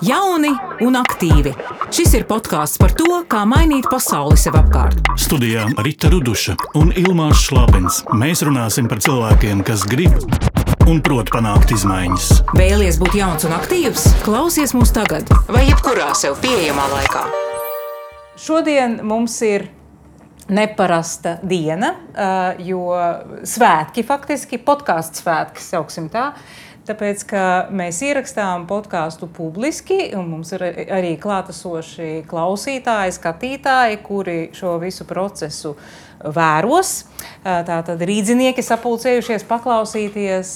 Jauni un aktīvi. Šis ir podkāsts par to, kā mainīt pasauli sev apkārt. Studijā Rīta Ruduša un Ilmāns Šlapins. Mēs runāsim par cilvēkiem, kas grib un prot panākt izmaiņas. Vēlies būt jauns un aktīvs? Klausies mūs tagad, vai jebkurā sev pieejamā laikā. Šodien mums ir neparasta diena, eh, jo svētki faktiski, podkāstu svētki, sauksim tā. Tāpēc, ka mēs ierakstām podkāstu publiski, un mums ir arī klātesoši klausītāji, skatītāji, kuri šo visu procesu vēros. Tātad rīznieki sapulcējušies paklausīties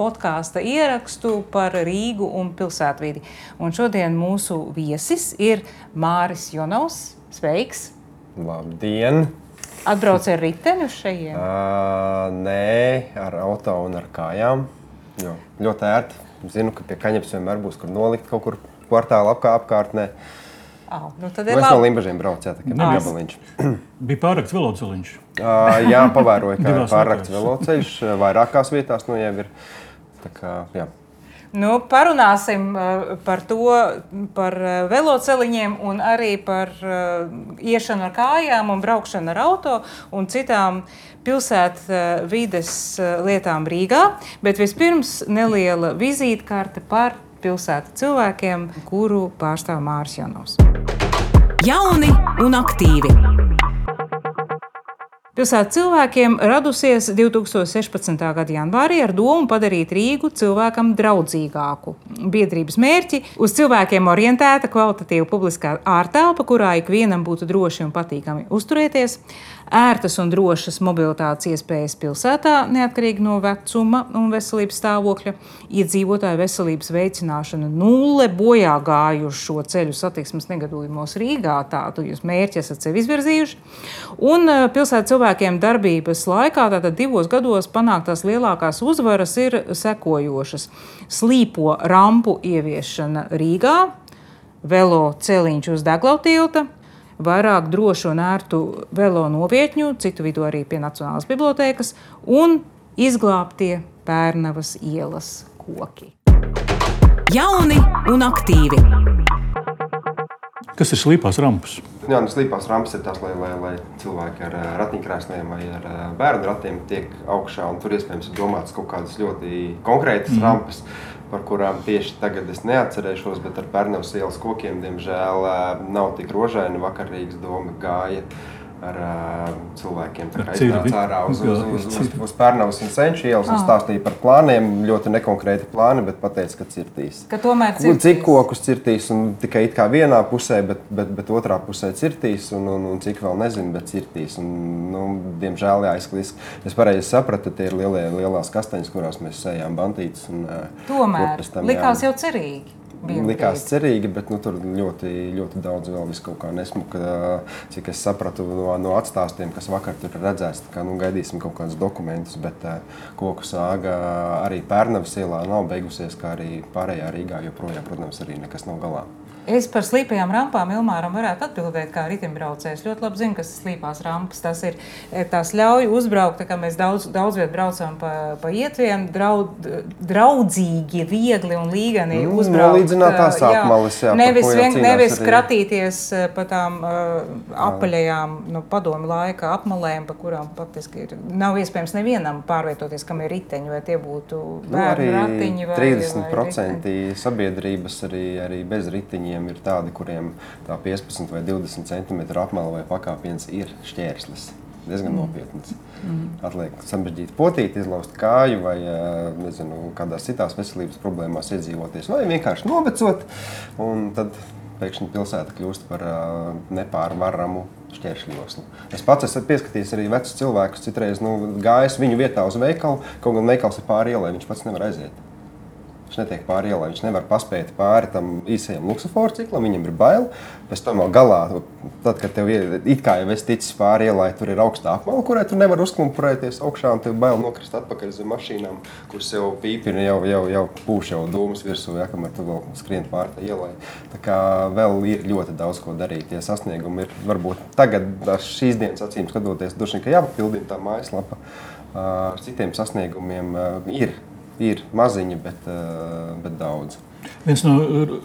podkāstu ierakstu par Rīgu un pilsētvidi. Un šodien mūsu viesis ir Māris Jonovs. Sveiks! Labdien! Atbrauc ar riteni uz šejienes? Uh, nē, ar auto un ar kājām. Jo, ļoti ērti. Zinu, ka pie kaņepes vienmēr būs kur nolikt kaut kur kvartāla apkā, apkārtnē. Oh, nu tad Nu, ir es no. Limbaģiem braucu, jā, tā kā Ah. gabaliņš. Bija pārāks velosipēdiņš. Uh, jā, pavēroju, ka pārrakts vietās. veloceļš vairākās vietās nu jau ir. Tā kā, jā. Nu, parunāsim uh, par to, par uh, velosipēdiņiem, arī par uh, iešanu ar kājām, un braukšanu ar auto un citām pilsētas vides uh, lietām Rīgā. Bet vispirms neliela vizītkarte par pilsētu cilvēkiem, kuru pārstāv Māris Janovs. Jauni un aktīvi. Pilsētas cilvēkiem radusies 2016. gada janvārī ar domu padarīt Rīgu cilvēkam draudzīgāku. Biedrības mērķi - uz cilvēkiem orientēta kvalitatīva publiskā ārtelpa, kurā ikvienam būtu droši un patīkami uzturēties, ērtas un drošas mobilitātes iespējas pilsētā, neatkarīgi no vecuma un veselības stāvokļa, iedzīvotāju veselības veicināšana, nulle bojā gājušo ceļu satiksmes negadījumos Rīgā. Tādu jūs mērķi esat sev izvirzījuši. Un eh, pilsētas cilvēkiem darbības laikā, tātad divos gados, panāktās lielākās uzvaras ir sekojošas. Slīpo rampu ieviešana Rīgā, velo celiņš uz Deglau tilta, vairāk drošu un ērtu velo novietņu, citu vidū arī pie Nacionālās bibliotēkas, un izglābtie Pērnavas ielas koki. Jauni un aktīvi. Kas ir slīpās rampas? Jā, nu, slīpās rampas ir tās, lai, lai, lai cilvēki ar ratiņkrēsliem vai ar bērnu ratiem tiek augšā. Tur iespējams ir domāts kaut kādas ļoti konkrētas mm. rampas, par kurām tieši tagad es neatcerēšos, bet ar Pērnavas ielas kokiem, diemžēl, nav tik rožaini. Vakar Rīgas doma gāja ar ā, cilvēkiem tā kā cirvi? iznāca ārā uz, uz, uz, uz, uz Pērnavas un Senču ielas un stāstīja par plāniem. Ļoti nekonkrēti plāni, bet pateica, ka cirtīs. Ka tomēr Ko- Cik cirtīs. kokus cirtīs, un tikai it kā vienā pusē, bet, bet, bet otrā pusē cirtīs, un, un, un cik vēl nezinu, bet cirtīs. Un, nu, diemžēl, jā, es, es pareizi sapratu, tie ir lielie, lielās kastaņas, kurās mēs sējām bantītas. Un, ā, Tomēr pēc tam, likās jā, jau cerīgi. Likās cerīgi, bet nu, tur ļoti, ļoti daudz vēl kaut kā nesmuka. Cik es sapratu no, no atstāstiem, kas vakar tur tā kā nu, gaidīsim kaut kādus dokumentus. Bet ā, koku sāga arī Pērnavas ielā nav beigusies, kā arī pārējā Rīgā joprojām, protams, arī nekas nav galā. Es par slīpajām rampām Ilmāram varētu atbildēt, kā riteņbraucējs. Ļoti labi zinu, kas ir slīpās rampas. Tas ir eh, tās ļauj uzbraukt, tā kā mēs daudz, daudz viet braucam pa, pa ietviem, draud, draudzīgi, viegli un līgani Nu, uzbraukt. nolīdzināt tās jā. apmales, jā, nevis, vien, nevis arī. kratīties eh, pa tām uh, apaļajām, nu, padomu laika apmalēm, pa kurām faktiski ir, nav iespējams nevienam pārvietoties, kam ir riteņi, vai tie būtu Nu, bērnu arī ratiņi vai vai riteņi. 30% sabiedrības arī, arī bez riteņiem ir tādi, kuriem tā 15 vai 20 cm apmēra vai pakāpiens ir šķērslis. Diezgan mm. nopietns. Mm. Atliek sarežģīt potīt, izlauzt kāju vai ā, nezinu, kādās citās veselības problēmās iedzīvoties, vai vienkārši novecot. un Tad pēkšņi pilsēta kļūst par ā, nepārvaramu šķēršļoslu. Es pats esmu pieskatījies arī vecus cilvēkus, citreiz nu, gājis viņu vietā uz veikalu, kaut gan veikals ir pāri ielai, viņš pats nevar aiziet. Viņš netiek pāri ielai, viņš nevar paspēt pāri tam īsajam luksusforu ciklam, viņam ir bail. Pēc tam vēl galā, tad, kad tev ir it kā jau esi ticis pāri ielai, tur ir augstā apmala, kurai tu nevari uzklumpurēties augšā, un tev bail nokrist atpakaļ zem mašīnām, kuras jau pīpina, jau, jau, jau pūš jau dūmus virsū, ja, kamēr tu vēl skrien pāri tai ielai. Tā kā vēl ir ļoti daudz ko darīt. Tie sasniegumi ir varbūt tagad, šīs dienas acīm skatoties, droši vien, ka jāpapildina tā mājaslapa. Ar citiem sasniegumiem ir Ir maziņi, bet, uh, bet daudz. Viens no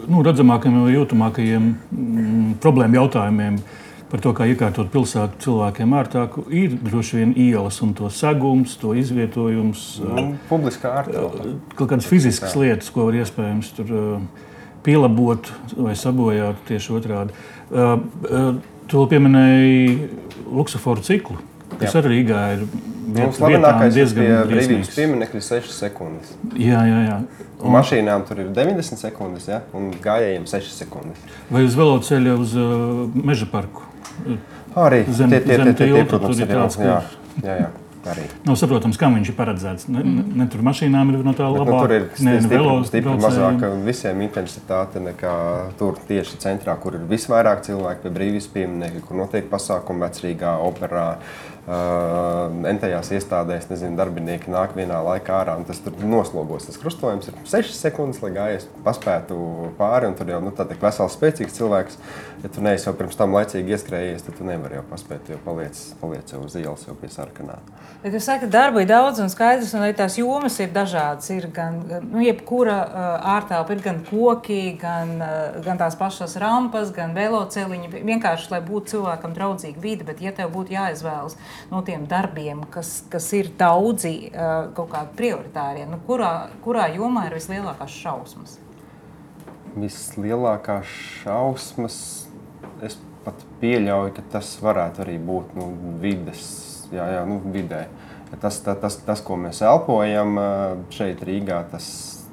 nu, redzamākajiem un jūtamākajiem mm, problēmu jautājumiem par to, kā iekārtot pilsētu cilvēkiem ērtāk, ir droši vien ielas un to segums, to izvietojums. Nu, publiskā ārtelpa. Kaut kādas fiziskas lietas, ko var iespējams tur pielabot vai sabojāt tieši otrādi. To pieminēja Luksusforu ciklu, kas arī Rīgā ir. Nu, slavenākais ir brīvības pieminiekļa 6 sekundes. Jā, jā, jā. Un mašīnām tur ir 90 sekundes, ja? un gājējiem 6 sekundes. Vai uz veloceļa uz uh, meža parku? Arī Zem- tie, tie, zem tie, tie, tie, protams, tur ir tāds, jā, jā, jā, arī. Nav saprotams, kam viņš ir paredzēts. Ne, ne, ne tur mašīnām ir no tā labāk. nu, tur ir ne, stipri, velo stipri mazāka visiem intensitāte nekā tur tieši centrā, kur ir visvairāk cilvēku pie brīvības pieminiekļa, kur notiek pasākumi vecrīgā, operā. Uh, Entajās iestādēs, nezinu, darbinieki nāk vienā laikā ārā, un tas tur noslogos. Tas krustojums ir 6 sekundes, lai gājies paspētu pāri, un tur jau nu, tā ir vesels, spēcīgs cilvēks. Ja tu neesi jau pirms tam laicīgi ieskrējies, tad tu nevari jau paspēt, jo paliec, paliec jau uz ielas, jau pie sarkanā. Bet jūs sakat, ka darba ir daudz un skaidrs, un arī tās jomas ir dažādas. Ir gan nu, jebkura uh, ārtelpa, ir gan koki, gan, uh, gan tās pašas rampas, gan veloceliņi. Vienkārši, lai būtu cilvēkam draudzīga vide, bet ja tev būtu jāizvēlas no tiem darbiem, kas, kas ir daudzi uh, kaut kādi prioritārie, nu, kurā, kurā jomā ir vislielākās šausmas? Vislielākās šausmas, es pat pieļauju, ka tas varētu arī būt nu, vides, jā, jā, nu, vidē. Tas, ta- tas, tas, ko mēs elpojam ā, šeit, Rīgā, tas,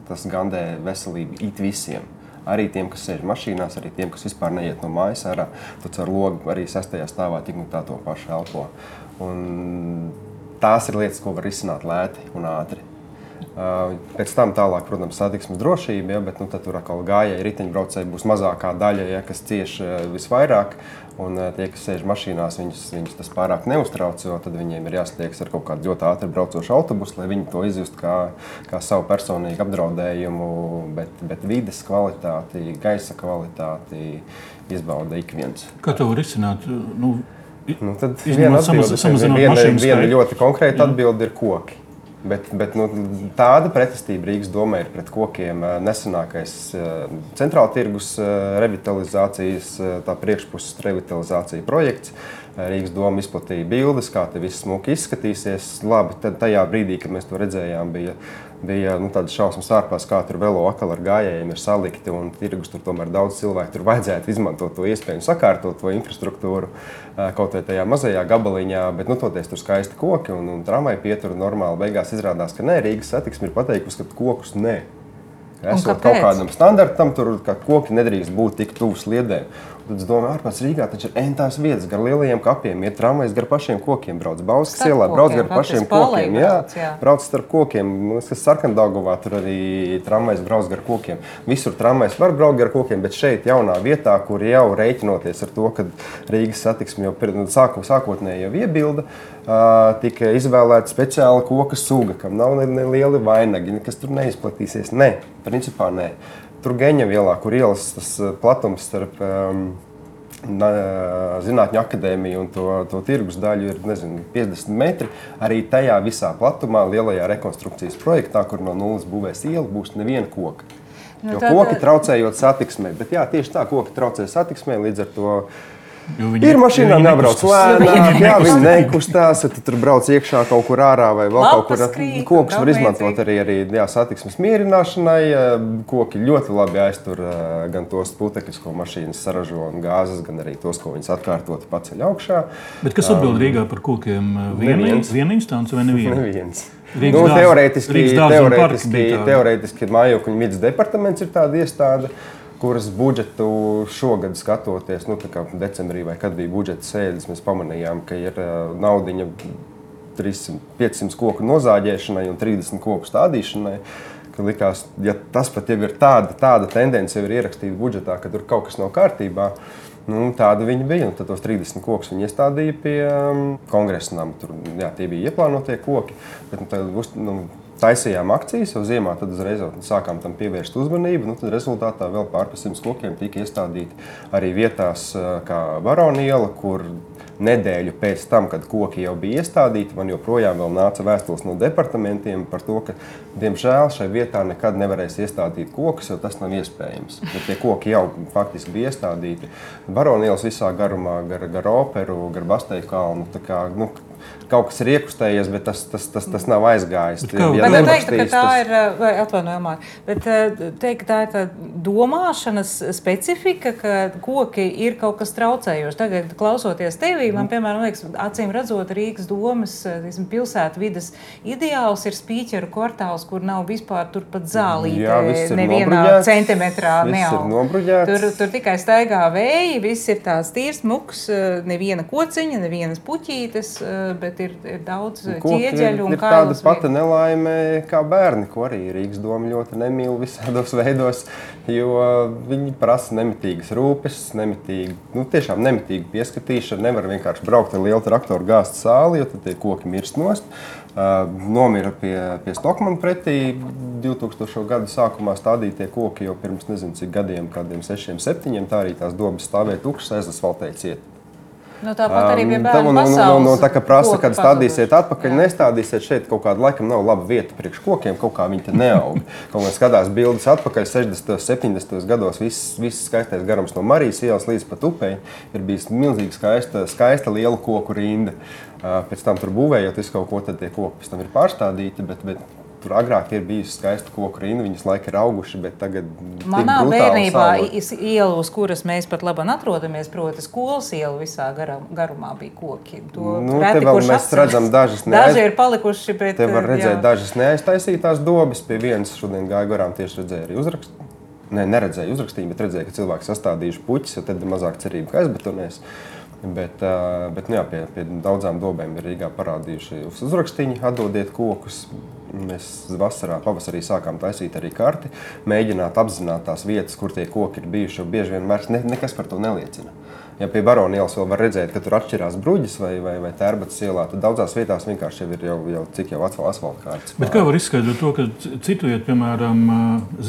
tas gandē veselību it visiem. Arī tiem, kas sēž mašīnās, arī tiem, kas vispār neiet no mājas ārā. Tu caur logu arī sestajā stāvā tik un tā to pašu elpo. Un tās ir lietas, ko var risināt lēti un ātri. Uh, Pēc tam tālāk, protams, satiksmes drošība, ja, bet nu, tur atkal gājēji, riteņbraucēji būs mazākā daļa, ja, kas cieši uh, visvairāk. Un uh, tie, kas sēž mašīnās, viņus, viņus tas pārāk neuztrauc, jo tad viņiem ir jāstiekas ar kaut kādu ļoti ātri braucošu autobusu, lai viņi to izjustu kā, kā savu personīgu apdraudējumu. Bet, bet vides kvalitāti, gaisa kvalitāti izbauda ik viens. Kā to var risināt? Nu, Nu, tad viena, atbilde, samazinot viena, viena ļoti konkrēta atbilde ir koki. Bet, bet nu, tāda pretestība Rīgas domē ir pret kokiem. Eh, Nesenākais eh, centrāla tirgus eh, revitalizācijas, tā priekšpuses revitalizācija projekts. Rīgas doma izplatīja bildes, kā tas viss smuki izskatīsies. Labi, tad tajā brīdī, kad mēs to redzējām, bija, bija nu, tādas šausmas ārpās, kā tur velo akal ar gājējiem ir salikti. Un tirgus tur tomēr daudz cilvēku tur vajadzētu izmantot to iespēju sakārtot to infrastruktūru kaut vai tajā mazajā gabaliņā. Bet, nu, toties tur skaisti koki un, un tramvaja pietura normāli. Beigās izrādās, ka nē, Rīgas satiksme ir pateikusi, ka kokus nē. Esot kaut kādam standartam, tur ka koki nedrīkst būt tik tuvu sliedēm. Es domāju, ārpus Rīgā taču ir entās vietas, gar lielajiem kapiem, ir tramvajs gar pašiem kokiem, brauc Bauskas Starp ielā, brauc kokiem, gar pašiem kokiem. Jā, brauc, jā. brauc starp kokiem. Man liekas, ka Sarkandaugovā tur arī tramvajs brauc gar kokiem. Visur tramvajs var braukt gar kokiem, bet šeit jaunā vietā, kur jau rēķinoties ar to, ka Rīgas satiksme jau sāku, sākotnēji jau iebilda, tika izvēlēta speciāla koka suga, kam nav ne, ne lieli vainagi, kas tur neizplatīsies. Nē, principā nē. Tur Geņa vielā, kur ielas tas ā, platums starp um, Zinātņu akadēmija un to, to tirgus daļu ir nezinu, 50 metri. Arī tajā visā platumā, lielajā rekonstrukcijas projektā, kur no nulles būvēs iela, būs neviena koka. Nu, Jo tad- koki traucējot satiksmē, bet jā, tieši tā, koki traucē satiksmē, līdz ar to ir jābrauc nekustas. lēnāk, jā, viņi nekustās, tu tur brauc iekšā kaut kur ārā vai vēl kaut kur. Tam var izmantot arī, arī jā, satiksmes mierināšanai. Koki ļoti labi aiztur gan tos putekļus, ko mašīnas saražo, un gāzes, gan arī tos, ko viņas atkārtoti paceļ augšā. Bet kas atbild Rīgā par kokiem? Viena, instance vai neviena? Neviens. Rīgas Nu, dārza- teorētiski, teorētiski, teorētiski mājokļu vidas departaments ir tāda iestāde, kuras budžetu šogad skatoties, nu, decembrī vai kad bija budžeta sēdes, mēs pamanījām, ka ir uh, naudiņa 300, 500 koku nozāģēšanai un 30 koku stādīšanai. Likās, ja tas pat jau ir tāda, tāda tendence, jau ir ierakstīta budžetā, ka tur kaut kas nav kārtībā. Nu, tāda viņa bija. un Tad tos 30 kokus viņi iestādīja pie um, kongresa nama. Tur jā, tie bija ieplānotie koki. Bet, nu, tad, nu, taisījām akcijas, jau ziemā tad uzreiz sākām tam pievērst uzmanību. Nu, tad rezultātā vēl pār simts kokiem tika iestādīti arī vietās, kā Varoniela, kur nedēļu pēc tam, kad koki jau bija iestādīti, man joprojām nāca vēstules no departamentiem par to, ka, diemžēl, šai vietā nekad nevarēs iestādīt kokus, jo tas nav iespējams. Bet tie koki jau faktiski bija iestādīti Baronielas visā garumā, gar, gar operu, gar Basteļu kalnu. Kā, nu, kaut kas ir iekustējies, bet tas, tas, tas, tas nav aizgājis. Bet, ja bet teikt, ka tā ir atvainojumā, bet teikt, ka tā ir tā domāšanas specifika, ka koki ir kaut kas traucējošs. Tagad, klausoties tevī, man, piemēram, liekas, acīm redzot, Rīgas domas pilsētu vidas ideāls ir spīķeru kvartāls, kur nav vispār turpat zālīte nevienā centimetrā neaug. Tur, tur tikai staigā vēji, viss ir tāds tīrs, muks, neviena kociņa, nevienas puķītes bet ir, ir daudz ķieģeļu un tādu pati nelaime kā bērni, ko arī Rīgas doma ļoti nemīl visādos veidos, jo viņi prasa nemitīgas rūpes, nemitīgi, nu, tiešām nemitīgu pieskatīšanu. Nevar vienkārši braukt ar lielu traktoru gāzt sāli, jo tad tie koki mirst nost. Uh, nomira pie, pie Stokmana pretī 2000. gada sākumā stādītie koki jau pirms nezinu cik gadiem, kādiem sešiem, septiņiem. Tā arī tās dobas stāvēja tukšas, aizasfaltēja ciet. Nu, tāpat arī bija bērnu um, nu, nu, nu, tā kā prasa, kad stādīsiet atpakaļ, jā. nestādīsiet šeit kaut kādu laikam nav laba vieta priekš kokiem, kaut kā viņi te neaug. Kaut kā skatās bildes atpakaļ 60. un 70. gados, viss, viss skaistais garums no Marijas ielas līdz pat upei ir bijis milzīgi skaista, skaista liela koku rinda. Uh, pēc tam tur būvējot visu kaut ko, tad tie koki pēc tam ir pārstādīti, bet, bet Tur agrāk ir bijusi skaista koku rinda, viņas laika ir auguši, bet tagad. Manā bērnībā iela, uz kuras mēs pat labi atrodamies, proti, skolas iela visā garumā bija koki. To nu, reti, mēs atceras. redzam, dažas neaiz... Daži ir palikuši. Bet, te var redzēt jā. dažas neaiztaisītās dobas. Pie vienas šodien gāja garām tieši redzēja arī uzrakstu. Ne, neredzēju uzrakstījumu, bet redzēju, ka cilvēki sastādījuši puķis, jo tad ir mazāk cerība, ka aizbetonēs. Bet, bet nu, jā, pie, pie daudzām dobēm ir Rīgā parādījuši uzrakstīņi, atdodiet kokus. Mēs vasarā, pavasarī sākām taisīt arī karti, mēģināt apzināt tās vietas, kur tie koki ir bijuši. Bieži vien vairs ne, nekas par to neliecina. Ja pie Baronas ielas vēl var redzēt, ka tur atšķirās bruģis vai, vai, vai tērbatas ielā, tad daudzās vietās vienkārši jau ir jau, jau cik jau asfalta kārtas. Bet kā var izskaidrot to, ka citu vietu, piemēram,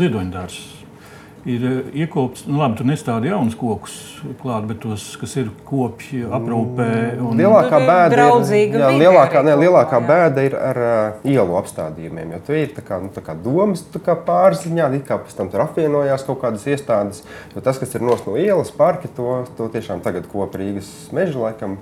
ziedoņdārzs ir eh, iekopts. Nu, labi, tur nestāda jaunas kokus klāt, bet tos, kas ir kopji, aprūpē. Un... Lielākā bēda ir, jā, lielākā, ne, lielākā bēda ir ar uh, ielu apstādījumiem. Jo tur ir tā kā, nu, tā kā domas tā kā pārziņā, it kā pēc tam tur apvienojās kaut kādas iestādes. Jo tas, kas ir no ielas parki, to, to tiešām tagad kopa Rīgas meža laikam.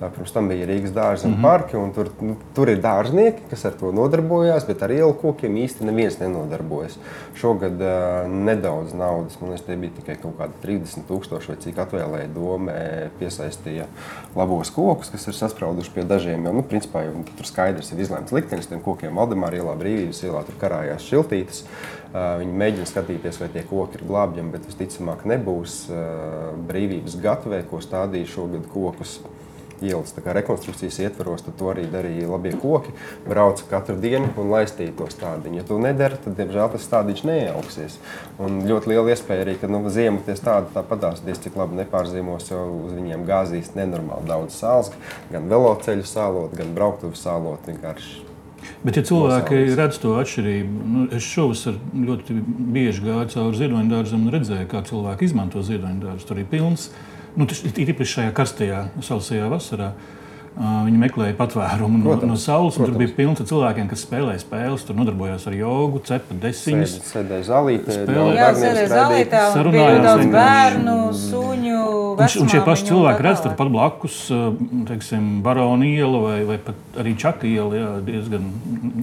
Pirms tam bija Rīgas dārza un mm -hmm. parki. Un tur, nu, tur ir dārznieki, kas ar to nodarbojās, bet ar ielu kokiem īsti neviens nenodarbojas. Šogad uh, nedaudz naudas, man liekas, bija tikai kaut kādi 30 tūkstoši vai cik atvēlēja domē, piesaistīja labos kokus, kas ir sasprauduši pie dažiem. Jo, nu, principā, jau, tur skaidrs ir izlēmts liktenis tiem kokiem. Valdemāra ielā, Brīvības ielā tur karājās šiltītes. Uh, viņi mēģina skatīties, vai tie koki ir glābjami, bet visticamāk nebūs. Uh, brīvības gatavē, ko stādīja šogad kokus ielas rekonstrukcijas ietvaros, tad to arī darīja labie koki. Brauca katru dienu un laistīja to stādiņu. Ja to nedara, tad, diemžēl, tas stādiņš neieauksies. Un ļoti liela iespēja arī, ka nu, ziemā tie stādi tāpatās cik labi nepārzīmos, jo uz viņiem gāzīs nenormāli daudz sāls, gan veloceļu sālot, gan brauktuvu sālot. Vienkārši Bet, ja cilvēki Nosaules. redz to atšķirību, nu, es šovasar ļoti bieži gāju cauri ziedoņdārzam un redzēju, kā cilvēki izmanto ziedoņdārzu. Tur ir pilns nu, ir īpaši šajā karstajā, sausajā vasarā. Uh, viņi meklēja patvērumu no, no saules. Tur bija pilns ar cilvēkiem, kas spēlēja spēles. Tur nodarbojās ar jogu, cepa desiņas. Sēdēja zālītē, spēlēja zālītē. Sarunājās daudz bērnu, suņu. Un, un šie paši cilvēki redz tur pat blakus, teiksim, Barona iela vai, vai pat arī Čaka iela, jā, diezgan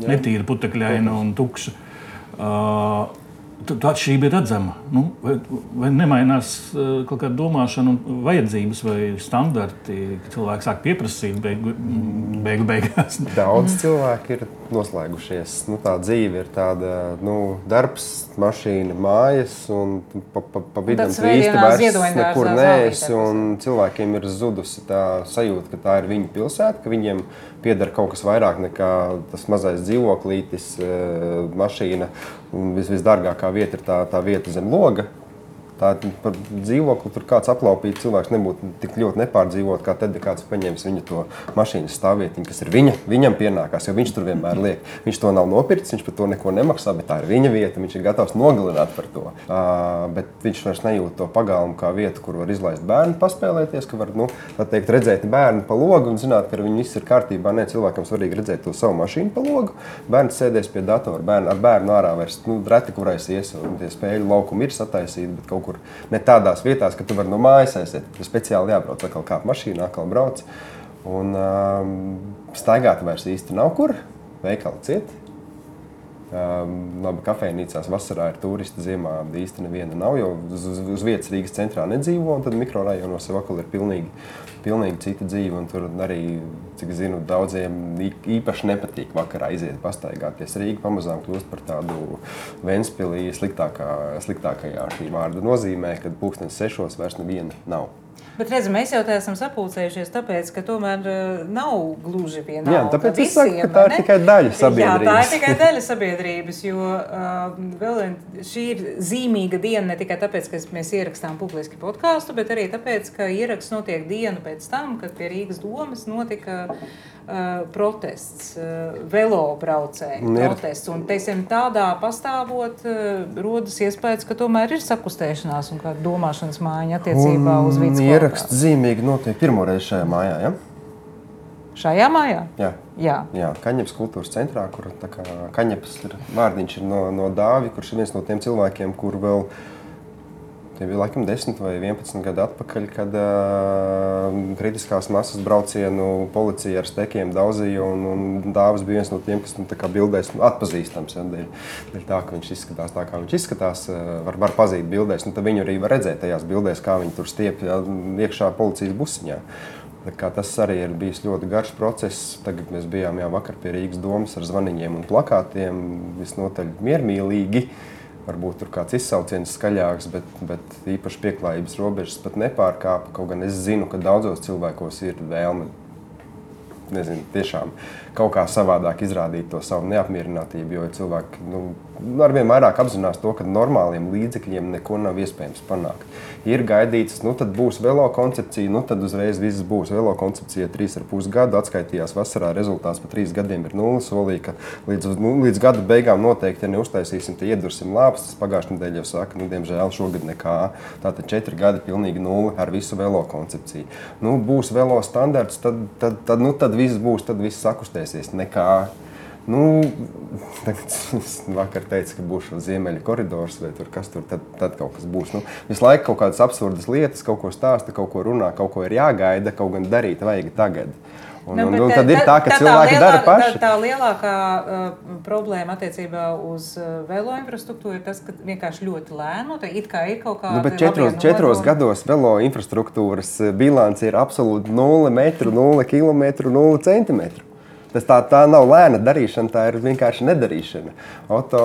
netīra putekļaina un tukša. Uh, Tā atšķirība ir redzama. Nu, vai, vai nemainās uh, kaut kāda domāšana, vajadzības vai standarti, ka cilvēks sāk pieprasīt beigu, beigu beigās? Daudz cilvēku ir noslēgušies. Nu, tā dzīve ir tāda nu, darbs, mašīna, mājas, un pa, pa, pa vidam tu īsti vairs nekur neesi. Cilvēkiem ir zudusi tā sajūta, ka tā ir viņu pilsēta, ka viņiem pieder kaut kas vairāk nekā tas mazais dzīvoklītis, eh, mašīna. Vis, visdārgākā vieta ir tā, tā vieta zem loga. Tā par dzīvokli tur kāds aplaupīts cilvēks nebūtu tik ļoti nepārdzīvot, kā tad, ja kāds paņems viņa to mašīnas stāvvietiņu, kas ir viņa, viņam pienākās, jo viņš tur vienmēr liek. Viņš to nav nopircis, viņš par to neko nemaksā, bet tā ir viņa vieta, viņš ir gatavs nogalināt par to. Uh, bet viņš vairs nejūt to pagalmu kā vietu, kur var izlaist bērnu, paspēlēties, ka var, nu, teikt, redzēt bērnu pa logu un zināt, ka viņi viss ir kārtībā. Nē, cilvēkam svarīgi redzēt to savu mašīnu pa logu. Bērns sēdēs pie datora, bērnu, ar bērnu ārā vairs, nu, reti kurais ies, un tie spēļu laukumi ir sataisīti, bet kaut kur ne tādās vietās, ka tu vari no mājas aiziet. Tur speciāli jābrauc, atkal kāp mašīnā, atkal brauc. Un um, staigāt vairs īsti nav kur, veikali ciet. Um, labi, kafejnīcās vasarā ir turisti, ziemā īsti neviena nav, jo uz, uz, uz vietas Rīgas centrā nedzīvo. Tad mikrorajonos atkal ir pilnīgi, pilnīgi cita dzīve. Tur arī, cik zinu, daudziem īpaši nepatīk vakarā iziet pastaigāties. Rīga pamazām kļūst par tādu Ventspilī sliktākā, sliktākajā šī vārda nozīmē, kad pūkstens sešos vairs neviena nav. Bet redz, mēs jau tā esam sapulcējušies, tāpēc, ka tomēr uh, nav gluži vienādi. Jā, tāpēc es saku, ka tā ir tikai daļa sabiedrības. Jā, tā ir tikai daļa sabiedrības, jo uh, šī ir zīmīga diena ne tikai tāpēc, ka mēs ierakstām publiski podkāstu, bet arī tāpēc, ka ieraksts notiek dienu pēc tam, kad pie Rīgas domas notika uh, protests, uh, velobraucēju protests. Un, teiksim, tādā pastāvot, uh, rodas iespējas, ka tomēr ir sakustēšanās un kāda domāšanas māja attiecībā un uz vidas ieraksts zīmīgi notiek pirmoreiz šajā mājā. Ja? Šajā mājā? Jā, Jā. Jā Kaņepes kultūras centrā, kur Kaņepes ir vārdiņš ir no, no Dāvi, kurš ir viens no tiem cilvēkiem, kur vēl tie bija laikam 10 vai 11 gadi atpakaļ, kad uh, kritiskās masas braucienu policija ar stekiem daudzīja, un, un Dāvis bija viens no tiem, kas nu, bildēs nu, atpazīstams. Ja, dēļ, dēļ tā, ka viņš izskatās tā, kā viņš izskatās, var, var pazīt bildēs, tad viņu arī var redzēt tajās bildēs, kā viņi tur stiepjas iekšā policijas busiņā. Tas arī ir bijis ļoti garš process. Tagad mēs bijām jau vakar pie Rīgas domas ar zvaniņiem un plakātiem, visnotaļ miermīlīgi. Varbūt tur kāds izsauciens skaļāks, bet, bet īpaši pieklājības robežas pat nepārkāpa. Kaut gan es zinu, ka daudzos cilvēkos ir vēlme nezinu, tiešām kaut kā savādāk izrādīt to savu neapmierinātību, jo cilvēki nu, arvien vairāk apzinās to, ka normāliem līdzekļiem neko nav iespējams panākt. Ir gaidīts, nu tad būs velo koncepcija, nu tad uzreiz viss būs. Velo koncepcija trīs ar pus gadu atskaitījās vasarā, rezultāts pa trīs gadiem ir nulle. Solīja, ka līdz, nu, līdz gada beigām noteikti, ja neuztaisīsim, tad iedursim lāpstas. Pagājušajā nedēļā jau saka, nu, diemžēl šogad nekā. Tātad četri gadi pilnīgi nulle ar visu velo koncepciju. Nu, būs velo standarts, tad, tad, tad, nu, tad viss būs, tad viss sakustēsies. Nekā. Nu, es vakar teicu, ka būs ziemeļa koridors vai tur kas tur. Tad, tad kaut kas būs. Nu, visu laiku kaut kādas absurdas lietas, kaut ko stāsta, kaut ko runā, kaut ko ir jāgaida, kaut gan darīt vajag tagad. Un, nu, un, un tad ir tā, ka tā, cilvēki tā lielā, dara paši. Tā, tā lielākā uh, problēma attiecībā uz uh, velo infrastruktūru ir tas, ka vienkārši ļoti lēni. Nu, it kā ir kaut kāda. Nu, bet četros, četros gados velo infrastruktūras uh, bilance ir absolūti 0 metru, 0 km, 0 centimetru. Tas tā, tā nav lēna darīšana, tā ir vienkārši nedarīšana. Oto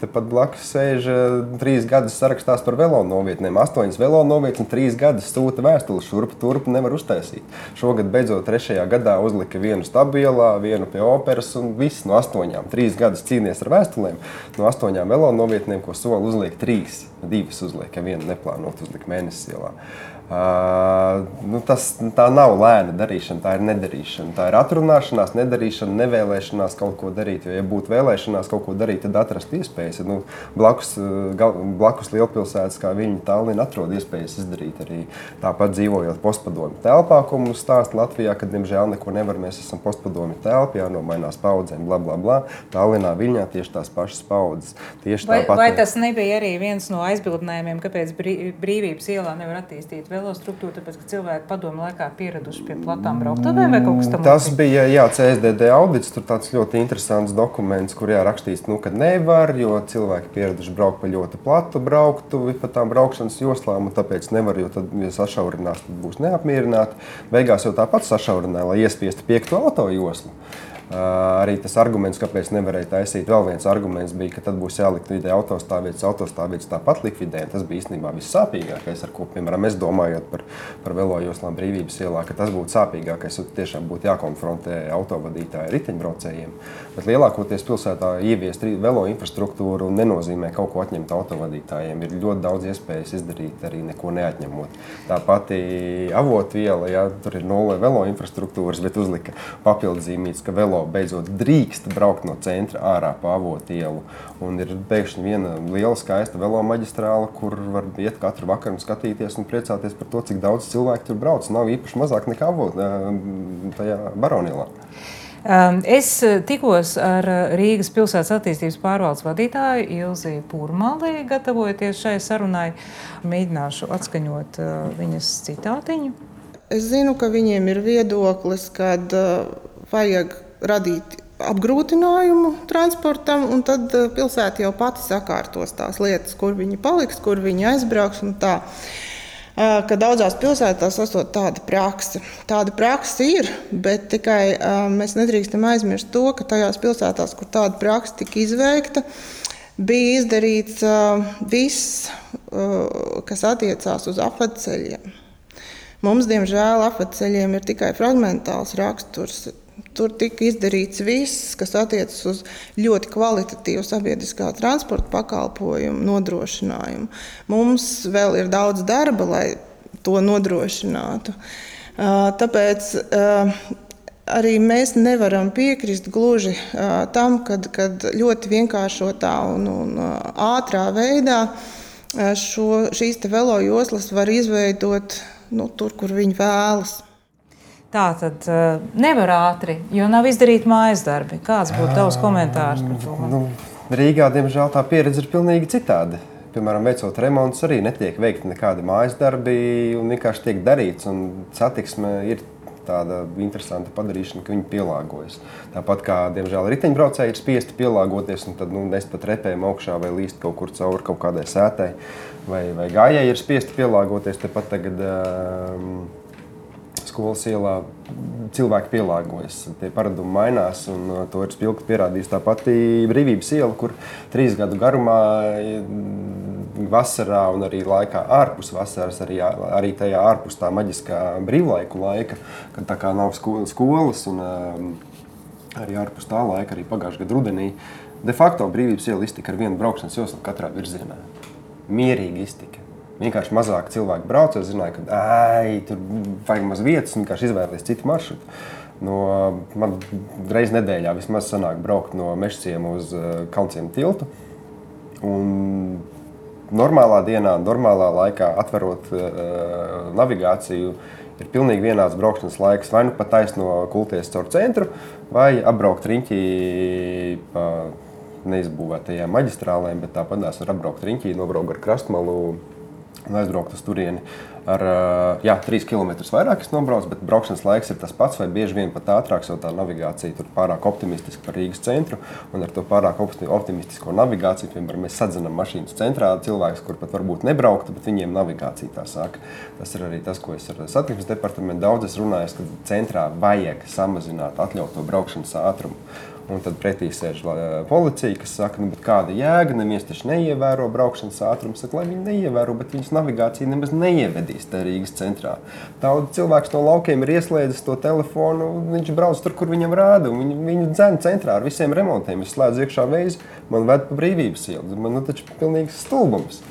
tepat blakus sēž eh, trīs gadus sarakstās par velo novietnēm. Astoņas velo novietnes un trīs gadus sūta vēstules šurp turp nevar uztaisīt. Šogad beidzot trešajā gadā uzlika vienu stabilā, vienu pie operas un viss no astoņām. Trīs gadus cīnījies ar vēstulēm. No astoņām velo novietnēm, ko soli uzliek trīs, divas uzliek, ja vienu neplānot uzlikt mēnesis ielā. Uh, nu tas, tā nav lēna darīšana, tā ir nedarīšana. Tā ir atrunāšanās, nedarīšana, nevēlēšanās kaut ko darīt. Jo, ja būtu vēlēšanās kaut ko darīt, tad atrast iespējas. Nu, blakus, gal, blakus lielpilsētas, kā viņa Tallinn, atrod iespējas izdarīt arī tāpat dzīvojot postpadomu telpā, ko mums stāsta Latvijā, kad, diemžēl, neko nevar. Mēs esam postpadomu telpā, jānomainās paudzēm, bla, bla, bla. Tallinā, Viņā tieši tās pašas paudzes. Tieši vai, vai tas nebija arī viens no aizbildinājumiem, kāpēc brīvības ielā nevar attīstīt? Velostruktūru, tāpēc, ka cilvēki padomu laikā pieraduši pie platām brauktuvēm vai kaut kas tamlīdzīgs? Tas bija, jā, CSDD audits, tur tāds ļoti interesants dokuments, kur jārakstīts, nu, ka nevar, jo cilvēki pieraduši braukt pa ļoti platu brauktuvi, pa tām braukšanas joslām, un tāpēc nevar, jo tad, ja sašaurinās, tad būs neapmierināti. Beigās jau tāpat sašaurināja, lai iespiestu piekto auto joslu. Arī tas arguments, kāpēc nevarēja taisīt, vēl viens arguments bija, ka tad būs jālikvidē autostāvvietas, autostāvvietas tāpat likvidē. Tas bija īstenībā vissāpīgākais, ar ko, piemēram, es domājot par, par velojoslām brīvības ielā, ka tas būtu sāpīgākais, tiešām būtu jākonfrontē autovadītāji riteņbraucējiem. Bet lielākoties pilsētā ieviest velo infrastruktūru nenozīmē kaut ko atņemt autovadītājiem. Ir ļoti daudz iespējas izdarīt arī neko neatņemot. Tā pati avotviela, ja tur ir nulle velo infrastruktūras, bet uzlika papildzīmīts, ka velo velo beidzot drīkst braukt no centra ārā pa avotu ielu. Un ir pēkšņi viena liela, skaista velo maģistrāla, kur var iet katru vakaru un skatīties un priecāties par to, cik daudz cilvēku tur brauc. Nav īpaši mazāk nekā avot tajā baronīlā. Es tikos ar Rīgas pilsētas attīstības pārvaldes vadītāju Ilzi Pūrmali, gatavojoties šai sarunai. Mēģināšu atskaņot viņas citātiņu. Es zinu, ka viņiem ir viedoklis, ka vajag radīt apgrūtinājumu transportam, un tad eh, pilsēta jau pati sakārtos tās lietas, kur viņi paliks, kur viņi aizbrauks. Eh, ka daudzās pilsētās ir tāda praksa. Tāda praksa ir, bet tikai eh, mēs nedrīkstam aizmirst to, ka tajās pilsētās, kur tāda praksa tika izveikta, bija izdarīts viss, kas attiecās uz apceļiem. Mums, diemžēl, apceļiem ir tikai fragmentāls raksturs. Tur tika izdarīts viss, kas attiecas uz ļoti kvalitatīvu sabiedriskā transporta pakalpojumu nodrošinājumu. Mums vēl ir daudz darba, lai to nodrošinātu. Tāpēc arī mēs nevaram piekrist gluži tam, ka ļoti vienkāršotā un, un ātrā veidā šo, šīs velo joslas var izveidot nu, tur, kur viņi vēlas. Tā tad uh, nevar ātri, jo nav izdarīti mājas darbi. Kāds būtu tavs komentārs par to? Nu, Rīgā, diemžēl, tā pieredze ir pilnīgi citāda. Piemēram, veicot remontus, arī netiek veikti nekādi mājas darbi, un vienkārši tiek darīts. Satiksme ir tāda interesanta padarīšana, ka viņi pielāgojas. Tāpat kā, diemžēl, riteņbraucēji ir spiesti pielāgoties, un tad nu, nest pat repēm augšā vai līst kaut kur cauri kaut kādai sētai, vai, vai gājēji ir spiesti pielāgoties. Tepat tagad um, skolas ielā cilvēki pielāgojas, tie paradumi mainās. Uh, to ir spilgti pierādījis tā pati brīvības iela, kur trīs gadu garumā, vasarā un arī laikā ārpus vasaras, arī, arī tajā ārpus tā maģiskā brīvlaiku laika, kad tā kā nav skolas un um, arī ārpus tā laika, arī pagājušā gada rudenī. De facto brīvības iela iztika ar vienu braukšanas joslu katrā virzienā. Mierīgi iztika. Vienkārši mazāk cilvēku brauc, es zināju, ka ai, tur vajag maz vietas, un vienkārši izvēlēties citu maršrutu. No, man reizē nedēļā vismaz sanāk braukt no Mešciem uz uh, Kalnciem tiltu. Un normālā dienā, normālā laikā, atverot uh, navigāciju, ir pilnīgi vienāds braukšanas laiks. Vai nu pat taisno kulties caur centru, vai apbraukt riņķī pa neizbūvētajām maģistrālēm, bet tāpat var apbraukt riņķī, nobraukt ar krastmalu un aizbraukt uz turieni. Ar jā, 3 km vairāk es nobraucu, bet braukšanas laiks ir tas pats, vai bieži vien pat ātrāks, jo tā navigācija tur pārāk optimistiska par Rīgas centru. Un ar to pārāk optimistisko navigāciju, piemēram, mēs sadzinām mašīnas centrā cilvēkus, kur pat varbūt nebrauktu, bet viņiem navigācija tā saka. Tas ir arī tas, ko es ar satiksmes departamentu daudz runāju, ka centrā vajag samazināt atļautu braukšanas ātrumu. Un tad pretī sēž policija, kas saka, nu, kāda jēga, neviens taču neievēro braukšanas ātrumu. Saka, lai viņi neievēro, bet viņas navigācija nemaz neievedīs tajā Rīgas centrā. Daudz cilvēks no laukiem ir ieslēdzis to telefonu, viņš brauc tur, kur viņam rāda. Viņu, viņu dzēna centrā ar visiem remontiem. Es slēdzu iekšā veizi, man ved pa brīvības ielu. Man nu, taču pilnīgs stulbums.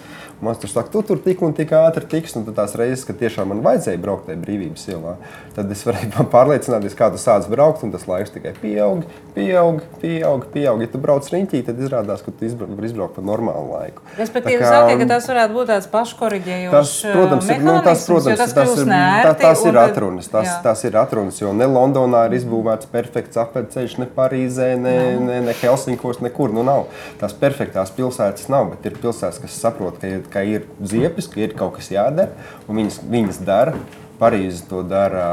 Man tur saka, tu tur tik un tik ātri tiks, un tās reizes, kad tiešām man vajadzēja braukt tajā brīvības ielā, tad es varēju pārliecināties, kā tu sāc braukt, un tas laiks tikai pieaug, pieaug, pieaug. pieaug. Ja tu brauc riņķī, tad izrādās, ka tu vari izbraukt pa normālu laiku. Respektīvi, kā, saka, ka tas varētu būt tāds paškoriģējums. Tas, protams, ir, nu, tas, protams, tas, tas, ir, tā, tas ir atrunas. Tas, jā. tas ir atrunas, jo ne Londonā ir izbūvēts perfekts apceļš, ne Parīzē, ne, ne, ne Helsinkos, nekur. Nu, nav. Tās perfektās pilsētas nav, bet ir pilsētas, kas saprot, ka ir ka ir ziepes, ka ir kaut kas jādara, un viņas, viņas dara. Parīze to dara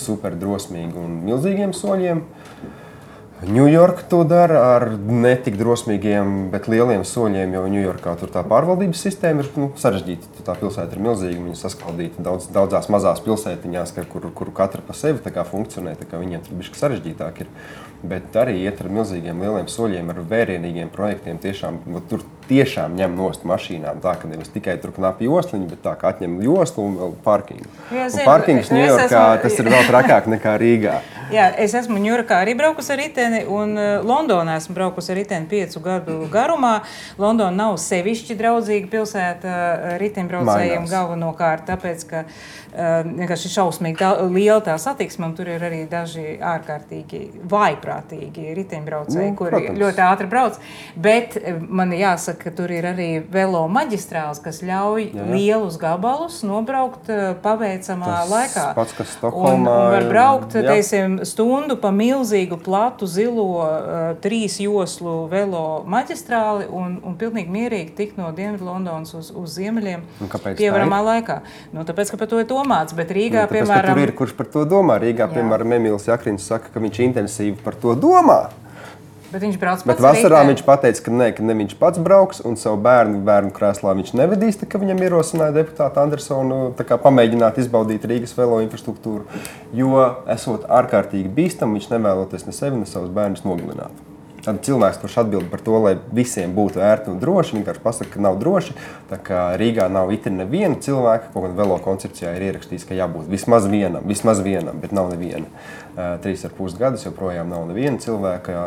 super drosmīgi un milzīgiem soļiem. Ņujorka to dara ar netik drosmīgiem, bet lieliem soļiem, jo Ņujorkā tur tā pārvaldības sistēma ir nu, sarežģīta. Tā pilsēta ir milzīga, viņa saskaldīta daudz, daudzās mazās pilsētiņās, kur, kur katra pa sevi funkcionē. Viņiem tur bija sarežģītāk. Ir bet arī iet ar milzīgiem lieliem soļiem, ar vērienīgiem projektiem. Tiešām, tur tiešām ņem nost mašīnām. Tā ka nevis tikai tur knapi josliņi, bet tā kā atņem joslu un vēl parkingu. Parkings Ņujorkā esmu... tas ir vēl trakāk nekā Rīgā. Jā, es esmu Ņujorkā arī braukusi ar riteni, un uh, Londonā esmu braukusi ar riteni piecu gadu garumā. Londona nav sevišķi draudzīga pilsēta uh, riteņbraucējiem galvenokārt, tāpēc, ka uh, vienkārši šausmīgi liela tā satiksme, un tur ir arī daži ārkārtīgi brīvprātīgi riteņbraucēji, nu, kuri protams. ļoti ātri brauc. Bet eh, man jāsaka, ka tur ir arī velo maģistrāls, kas ļauj jā, jā. lielus gabalus nobraukt eh, paveicamā Tas laikā. Pats, kas Stokholmā un, un var braukt teiksim, stundu pa milzīgu, platu, zilo uh, trīs joslu velo maģistrāli un, un pilnīgi mierīgi tikt no Dienvidu Londonas uz, uz ziemeļiem pievaramā laikā. Nu, tāpēc, ka par to ir domāts, bet Rīgā, nu, tāpēc, piemēram, ir kurš par to domā. Rīgā, jā. piemēram, Emīls Jakrins saka, ka viņš intensīvi par to domā. Bet viņš brauc pats. Bet vasarā viņš teica, ka, ne, ka ne viņš pats brauks, un savu bērnu bērnu krēslā viņš nevedīs. Tā, viņam ierosināja deputātu Andersonu pamēģināt izbaudīt Rīgas velo infrastruktūru. Jo, esot ārkārtīgi bīstami, viņš nevēloties ne sevi, ne savus bērnus nogalināt. Tad cilvēks, kurš atbild par to, lai visiem būtu ērti un droši, vienkārši pasakā, ka nav droši. Tā kā Rīgā nav itri neviena cilvēka, kaut gan velo koncepcijā ir ierakstīts, ka jābūt vismaz vienam, vismaz vienam, bet nav neviena. Trīs ar pus gadus joprojām nav neviena cilvēka.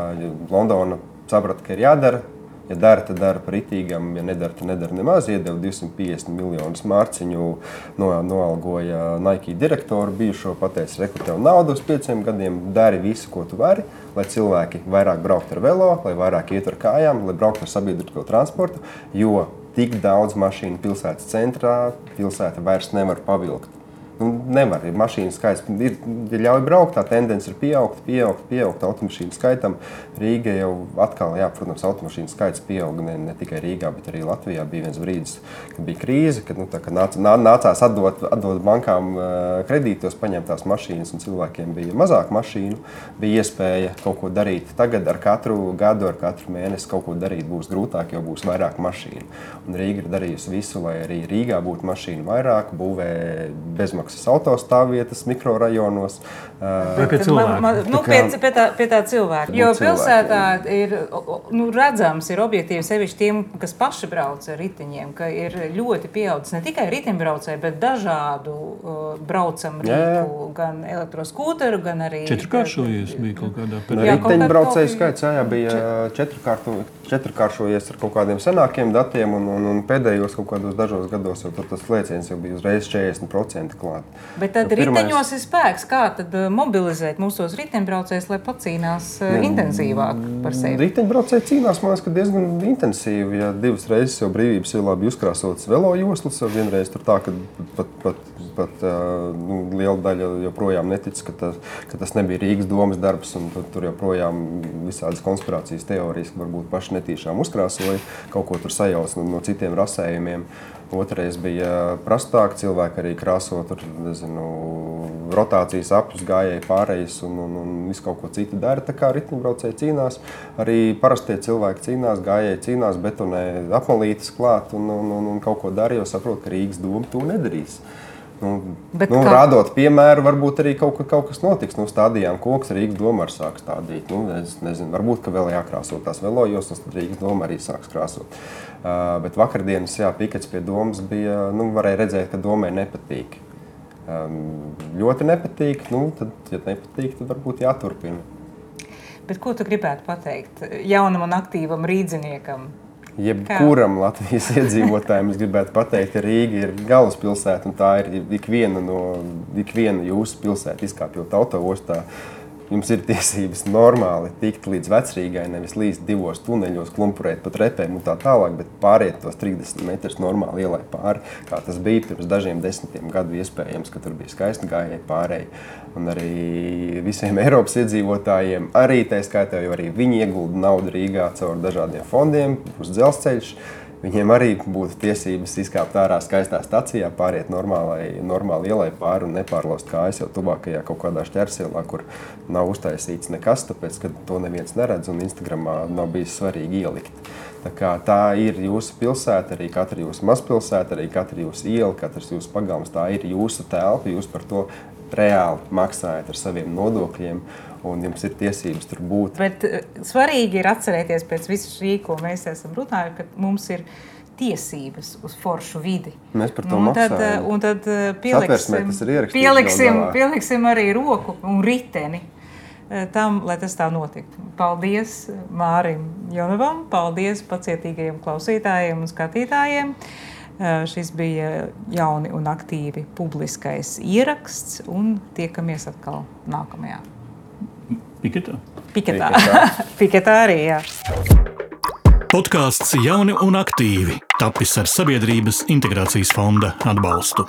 Londona saprata, ka ir jādara Ja dara, tad dara par itīgam, ja nedara, tad nedara nemaz. Iedeva 250 miljonus mārciņu, no, noalgoja Nike direktoru bijušo, pateica, rekrutē naudu uz pieciem gadiem, dari visu, ko tu vari, lai cilvēki vairāk brauktu ar velo, lai vairāk iet ar kājām, lai brauktu ar sabiedrisko transportu, jo tik daudz mašīnu pilsētas centrā pilsēta vairs nevar pavilkt. Nu, nevar. Ir mašīnu skaits, ir, ja ļauj braukt, tā tendence ir pieaugt, pieaugt, pieaugt automašīnu skaitam. Rīga jau atkal, jā, protams, automašīnu skaits pieauga ne, ne tikai Rīgā, bet arī Latvijā. Bija viens brīdis, kad bija krīze, kad nu, nāc, nācās atdot, atdot bankām kredītos, paņemt tās mašīnas, un cilvēkiem bija mazāk mašīnu, bija iespēja kaut ko darīt. Tagad ar katru gadu, ar katru mēnesi kaut ko darīt būs grūtāk, jo būs vairāk mašīnu. Un Rīga ir darījusi visu, lai arī Rīgā būtu mašīnu vairāk, būvē bezmaksas izmaksas autostāvvietas mikrorajonos. Vai pie cilvēka? Man, man, nu, pie, pie, tā, pie tā cilvēka. Jo pilsētā ir nu, redzams, ir objektīvi sevišķi tiem, kas paši brauc ar riteņiem, ka ir ļoti pieaudzis ne tikai riteņbraucēji, bet dažādu uh, braucamu rīku, gan elektroskūteru, gan arī. Četrkāršojies bija kaut kādā periodā. Riteņbraucēju skaits jā, bija četrkāršojies četrkāršojies ar kaut kādiem senākiem datiem, un, un, un pēdējos kaut kādos dažos gados jau tas lēciens jau bija uzreiz 40% klāt. Bet tad jo pirmais... riteņos ir spēks, kā tad uh, mobilizēt mūsos riteņbraucējus, lai pacīnās uh, intensīvāk par sevi? Riteņbraucēji cīnās, man liekas, diezgan intensīvi. Ja divas reizes jau brīvības ielā bija uzkrāsotas velo joslas, jau vienreiz tur tā, ka pat, pat, pat uh, nu, liela daļa joprojām netic, ka tas, ka tas nebija Rīgas domas darbs, un tur, tur joprojām visādas konspirācijas teorijas, ka varbūt paši netīšām uzkrāsoja, kaut ko tur sajauc no, no citiem rasējumiem. Otrais bija prastāk, cilvēki arī krāso tur, nezinu, rotācijas apjus, gājēji pārējais un, un, un visu kaut ko citu dara. Tā kā riteņbraucēji cīnās, arī parastie cilvēki cīnās, gājēji cīnās, betonē apmalītes klāt un, un, un, un kaut ko dara, jo saprot, ka Rīgas doma to nedarīs. Nu, Bet nu, kā... Rādot piemēru, varbūt arī kaut, kaut kas notiks. Nu, stādījām koks, Rīgas doma arī sāks stādīt. Nu, es nezinu, varbūt, ka vēl jākrāso tās velojostas, tad Rīgas doma arī sāks krāsot. Uh, bet vakardienas jā, pikets pie domas bija, nu, varēja redzēt, ka domai nepatīk. Um, ļoti nepatīk, nu, tad, ja nepatīk, tad varbūt jāturpina. Bet ko tu gribētu pateikt jaunam un aktīvam rīzniekam? jebkuram Latvijas iedzīvotājam es gribētu pateikt, ka Rīga ir galvaspilsēta un tā ir ikviena no ikviena jūsu pilsētas, izkāpjot autoostā. Jums ir tiesības normāli tikt līdz vecrīgai, nevis līdz divos tuneļos, klumpurēt pa trepēm un tā tālāk, bet pāriet tos 30 metrus normāli ielai pāri, kā tas bija pirms dažiem desmitiem gadu iespējams, ka tur bija skaisti gājēji pārēji. Un arī visiem Eiropas iedzīvotājiem, arī tā skaitā, jo arī viņi iegulda naudu Rīgā caur dažādiem fondiem, uz dzelzceļu Viņiem arī būtu tiesības izkāpt ārā skaistā stācijā, pāriet normālai, normāli ielai pāri un nepārlaust kājas jau tuvākajā kaut kādā šķērsielā, kur nav uztaisīts nekas, tāpēc ka to neviens neredz un Instagramā nav bijis svarīgi ielikt. Tā, tā ir jūsu pilsēta, arī katra jūsu mazpilsēta, arī katra jūsu iela, katrs jūsu pagalms. Tā ir jūsu telpa, jūs par to reāli maksājat ar saviem nodokļiem un jums ir tiesības tur būt. Bet eh, svarīgi ir atcerēties pēc visu šī, ko mēs esam runājuši, ka mums ir tiesības uz foršu vidi. Mēs par to nu, tad, maksājam. Un tad eh, pieliksim, pieliksim, pieliksim arī roku un riteni eh, tam, lai tas tā notiktu. Paldies Mārim Jonavam, paldies pacietīgajiem klausītājiem un skatītājiem. Šis bija jauni un aktīvi publiskais ieraksts, un tiekamies atkal nākamajā. Piketā. Piketā, Piketā arī. Jā. Podkāsts Jauni un aktīvi tapis ar Sabiedrības integrācijas fonda atbalstu.